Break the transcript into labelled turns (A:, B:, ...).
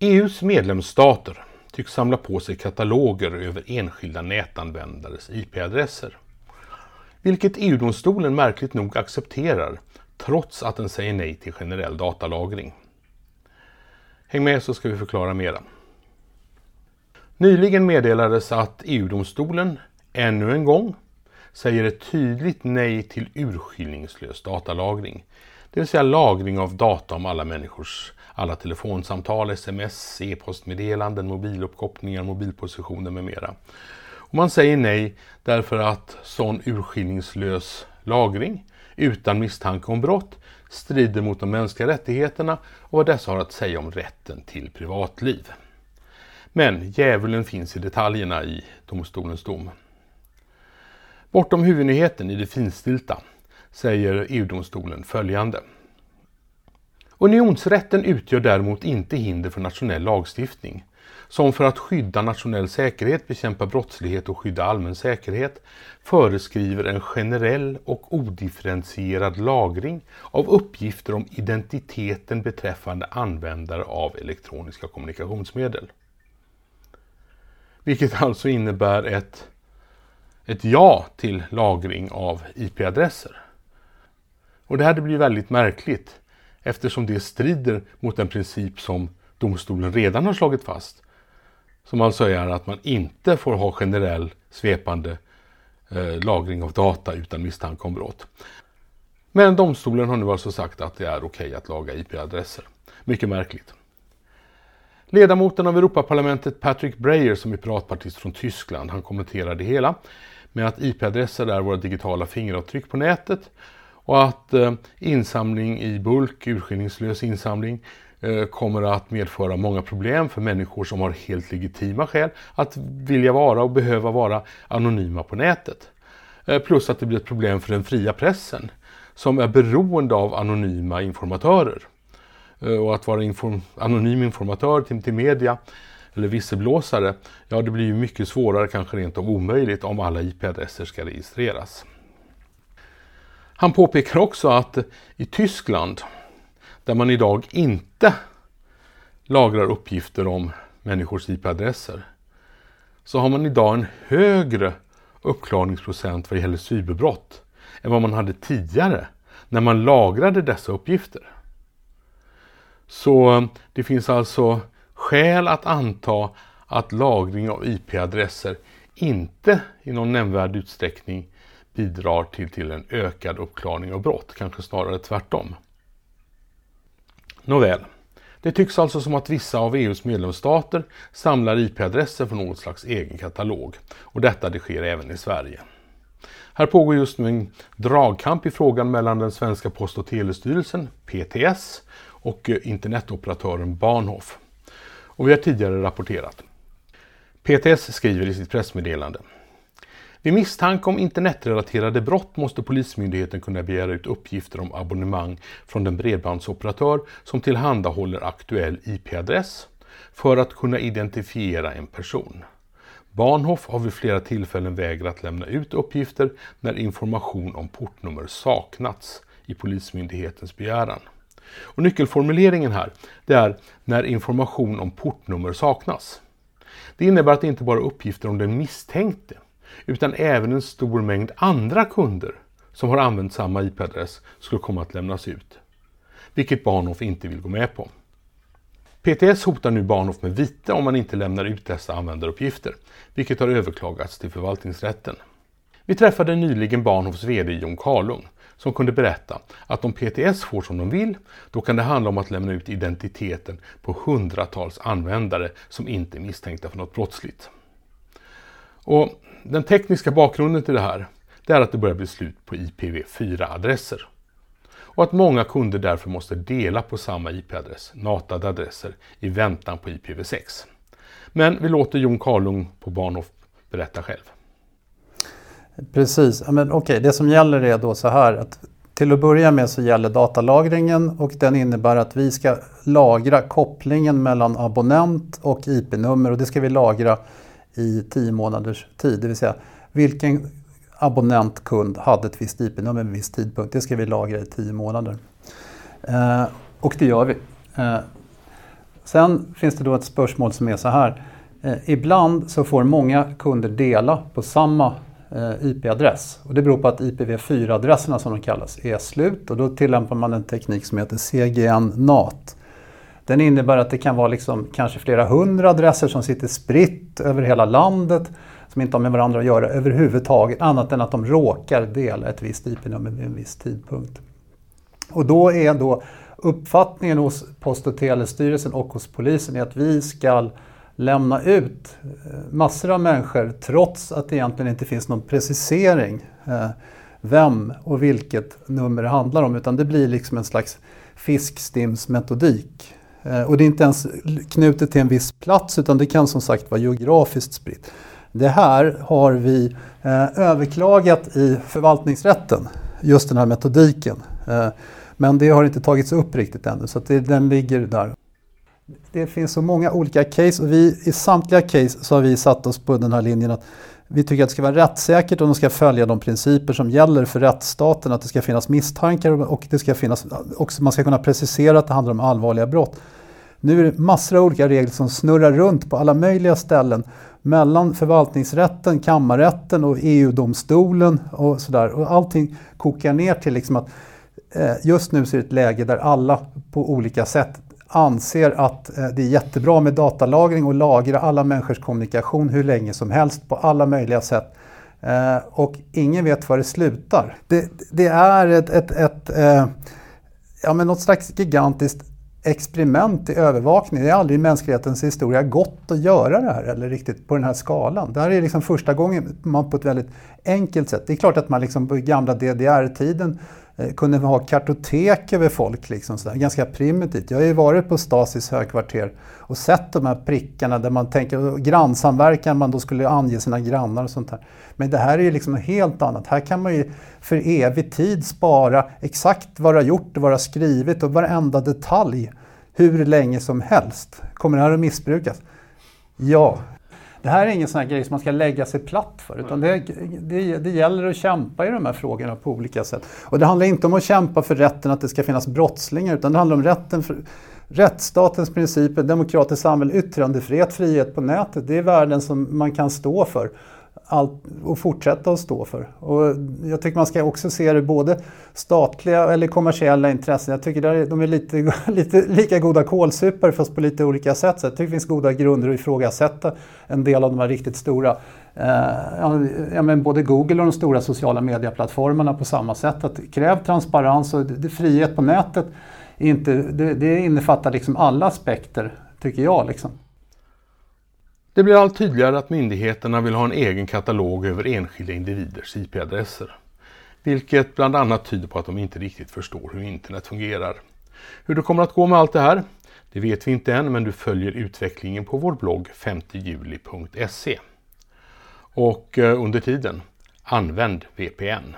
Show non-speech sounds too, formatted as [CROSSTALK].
A: EUs medlemsstater tycks samla på sig kataloger över enskilda nätanvändares IP-adresser. Vilket EU-domstolen märkligt nog accepterar trots att den säger nej till generell datalagring. Häng med så ska vi förklara mera. Nyligen meddelades att EU-domstolen ännu en gång säger ett tydligt nej till urskillningslös datalagring. Det vill säga lagring av data om alla människors alla telefonsamtal, sms, e-postmeddelanden, mobiluppkopplingar, mobilpositioner med mera. Och man säger nej därför att sån urskillningslös lagring utan misstanke om brott strider mot de mänskliga rättigheterna och vad dessa har att säga om rätten till privatliv. Men djävulen finns i detaljerna i domstolens dom. Bortom huvudnyheten i det finstilta säger EU-domstolen följande. Unionsrätten utgör däremot inte hinder för nationell lagstiftning, som för att skydda nationell säkerhet, bekämpa brottslighet och skydda allmän säkerhet föreskriver en generell och odifferentierad lagring av uppgifter om identiteten beträffande användare av elektroniska kommunikationsmedel. Vilket alltså innebär ett, ett ja till lagring av IP-adresser. Och det här blir väldigt märkligt eftersom det strider mot den princip som domstolen redan har slagit fast. Som alltså är att man inte får ha generell svepande eh, lagring av data utan misstanke om brott. Men domstolen har nu alltså sagt att det är okej okay att laga IP-adresser. Mycket märkligt. Ledamoten av Europaparlamentet Patrick Breyer som är piratpartist från Tyskland, han kommenterar det hela med att IP-adresser är våra digitala fingeravtryck på nätet och att eh, insamling i bulk, urskillningslös insamling, eh, kommer att medföra många problem för människor som har helt legitima skäl att vilja vara och behöva vara anonyma på nätet. Eh, plus att det blir ett problem för den fria pressen som är beroende av anonyma informatörer. Och att vara inform anonym informatör till, till media eller visselblåsare, ja det blir ju mycket svårare, kanske rent av omöjligt om alla IP-adresser ska registreras. Han påpekar också att i Tyskland, där man idag inte lagrar uppgifter om människors IP-adresser, så har man idag en högre uppklarningsprocent vad gäller cyberbrott än vad man hade tidigare när man lagrade dessa uppgifter. Så eh, det finns alltså skäl att anta att lagring av IP-adresser inte i någon nämnvärd utsträckning bidrar till, till en ökad uppklarning av brott, kanske snarare tvärtom. Nåväl, det tycks alltså som att vissa av EUs medlemsstater samlar IP-adresser från något slags egen katalog och detta det sker även i Sverige. Här pågår just nu en dragkamp i frågan mellan den svenska Post och telestyrelsen, PTS, och eh, internetoperatören Bahnhof. Och vi har tidigare rapporterat. PTS skriver i sitt pressmeddelande vid misstanke om internetrelaterade brott måste Polismyndigheten kunna begära ut uppgifter om abonnemang från den bredbandsoperatör som tillhandahåller aktuell IP-adress för att kunna identifiera en person. Bahnhof har vid flera tillfällen vägrat lämna ut uppgifter när information om portnummer saknats i Polismyndighetens begäran. Och nyckelformuleringen här det är när information om portnummer saknas. Det innebär att det inte bara är uppgifter om den misstänkte utan även en stor mängd andra kunder som har använt samma IP-adress skulle komma att lämnas ut. Vilket Bahnhof inte vill gå med på. PTS hotar nu Bahnhof med vite om man inte lämnar ut dessa användaruppgifter, vilket har överklagats till förvaltningsrätten. Vi träffade nyligen Bahnhofs VD Jon Karlung som kunde berätta att om PTS får som de vill, då kan det handla om att lämna ut identiteten på hundratals användare som inte är misstänkta för något brottsligt. Och den tekniska bakgrunden till det här det är att det börjar bli slut på IPv4-adresser. Och att många kunder därför måste dela på samma IP-adress, natade adresser, i väntan på IPv6. Men vi låter Jon Karlung på Bahnhof berätta själv.
B: Precis, men okej, det som gäller är då så här att till att börja med så gäller datalagringen och den innebär att vi ska lagra kopplingen mellan abonnent och IP-nummer och det ska vi lagra i tio månaders tid. Det vill säga vilken abonnent, kund hade ett visst IP-nummer vid en viss tidpunkt. Det ska vi lagra i tio månader. Eh, och det gör vi. Eh, Sen finns det då ett spörsmål som är så här. Eh, ibland så får många kunder dela på samma eh, IP-adress. Och det beror på att IPv4-adresserna som de kallas är slut och då tillämpar man en teknik som heter CGN-NAT. Den innebär att det kan vara liksom kanske flera hundra adresser som sitter spritt över hela landet som inte har med varandra att göra överhuvudtaget annat än att de råkar dela ett visst IP-nummer vid en viss tidpunkt. Och då är då uppfattningen hos Post och telestyrelsen och hos polisen är att vi ska lämna ut eh, massor av människor trots att det egentligen inte finns någon precisering eh, vem och vilket nummer det handlar om utan det blir liksom en slags fiskstimsmetodik. Eh, och det är inte ens knutet till en viss plats utan det kan som sagt vara geografiskt spritt. Det här har vi eh, överklagat i förvaltningsrätten, just den här metodiken. Eh, men det har inte tagits upp riktigt ännu så det, den ligger där. Det finns så många olika case och vi, i samtliga case så har vi satt oss på den här linjen att vi tycker att det ska vara rättssäkert och de ska följa de principer som gäller för rättsstaten. Att det ska finnas misstankar och det ska finnas, också, man ska kunna precisera att det handlar om allvarliga brott. Nu är det massor av olika regler som snurrar runt på alla möjliga ställen mellan förvaltningsrätten, kammarrätten och EU-domstolen och sådär. Och allting kokar ner till liksom att eh, just nu så är det ett läge där alla på olika sätt anser att eh, det är jättebra med datalagring och lagra alla människors kommunikation hur länge som helst på alla möjliga sätt. Eh, och ingen vet var det slutar. Det, det är ett, ett, ett eh, ja, men något slags gigantiskt experiment i övervakning. Det är aldrig i mänsklighetens historia gått att göra det här eller riktigt på den här skalan. Det här är liksom första gången man på ett väldigt enkelt sätt. Det är klart att man liksom på gamla DDR-tiden Eh, kunde ha kartotek över folk, liksom sådär. ganska primitivt. Jag har ju varit på Stasis högkvarter och sett de här prickarna där man tänker grannsamverkan, man då skulle ange sina grannar och sånt där. Men det här är ju liksom något helt annat. Här kan man ju för evig tid spara exakt vad du har gjort och vad du har skrivit och varenda detalj hur länge som helst. Kommer det här att missbrukas? Ja, det här är ingen sån här grej som man ska lägga sig platt för utan det, det, det, gäller att kämpa i de här frågorna på olika sätt. Och det handlar inte om att kämpa för rätten att det ska finnas brottslingar utan det handlar om rätten för rättsstatens principer, demokratiskt samhälle, yttrandefrihet, frihet på nätet. Det är värden som man kan stå för allt, och fortsätta att stå för. Och jag tycker man ska också se det både statliga eller kommersiella intressen. Jag tycker att de är lite, [LAUGHS] lite lika goda kålsupare fast på lite olika sätt. Så jag tycker det finns goda grunder att ifrågasätta en del av de här riktigt stora eh, ja, men både Google och de stora sociala medieplattformarna på samma sätt. Att kräv transparens och det, frihet på nätet inte, det, det innefattar liksom alla aspekter, tycker jag. Liksom.
A: Det blir allt tydligare att myndigheterna vill ha en egen katalog över enskilda individers IP-adresser. Vilket bland annat tyder på att de inte riktigt förstår hur internet fungerar. Hur det kommer att gå med allt det här, det vet vi inte än men du följer utvecklingen på vår blogg 5juli.se. Och eh, under tiden, använd VPN.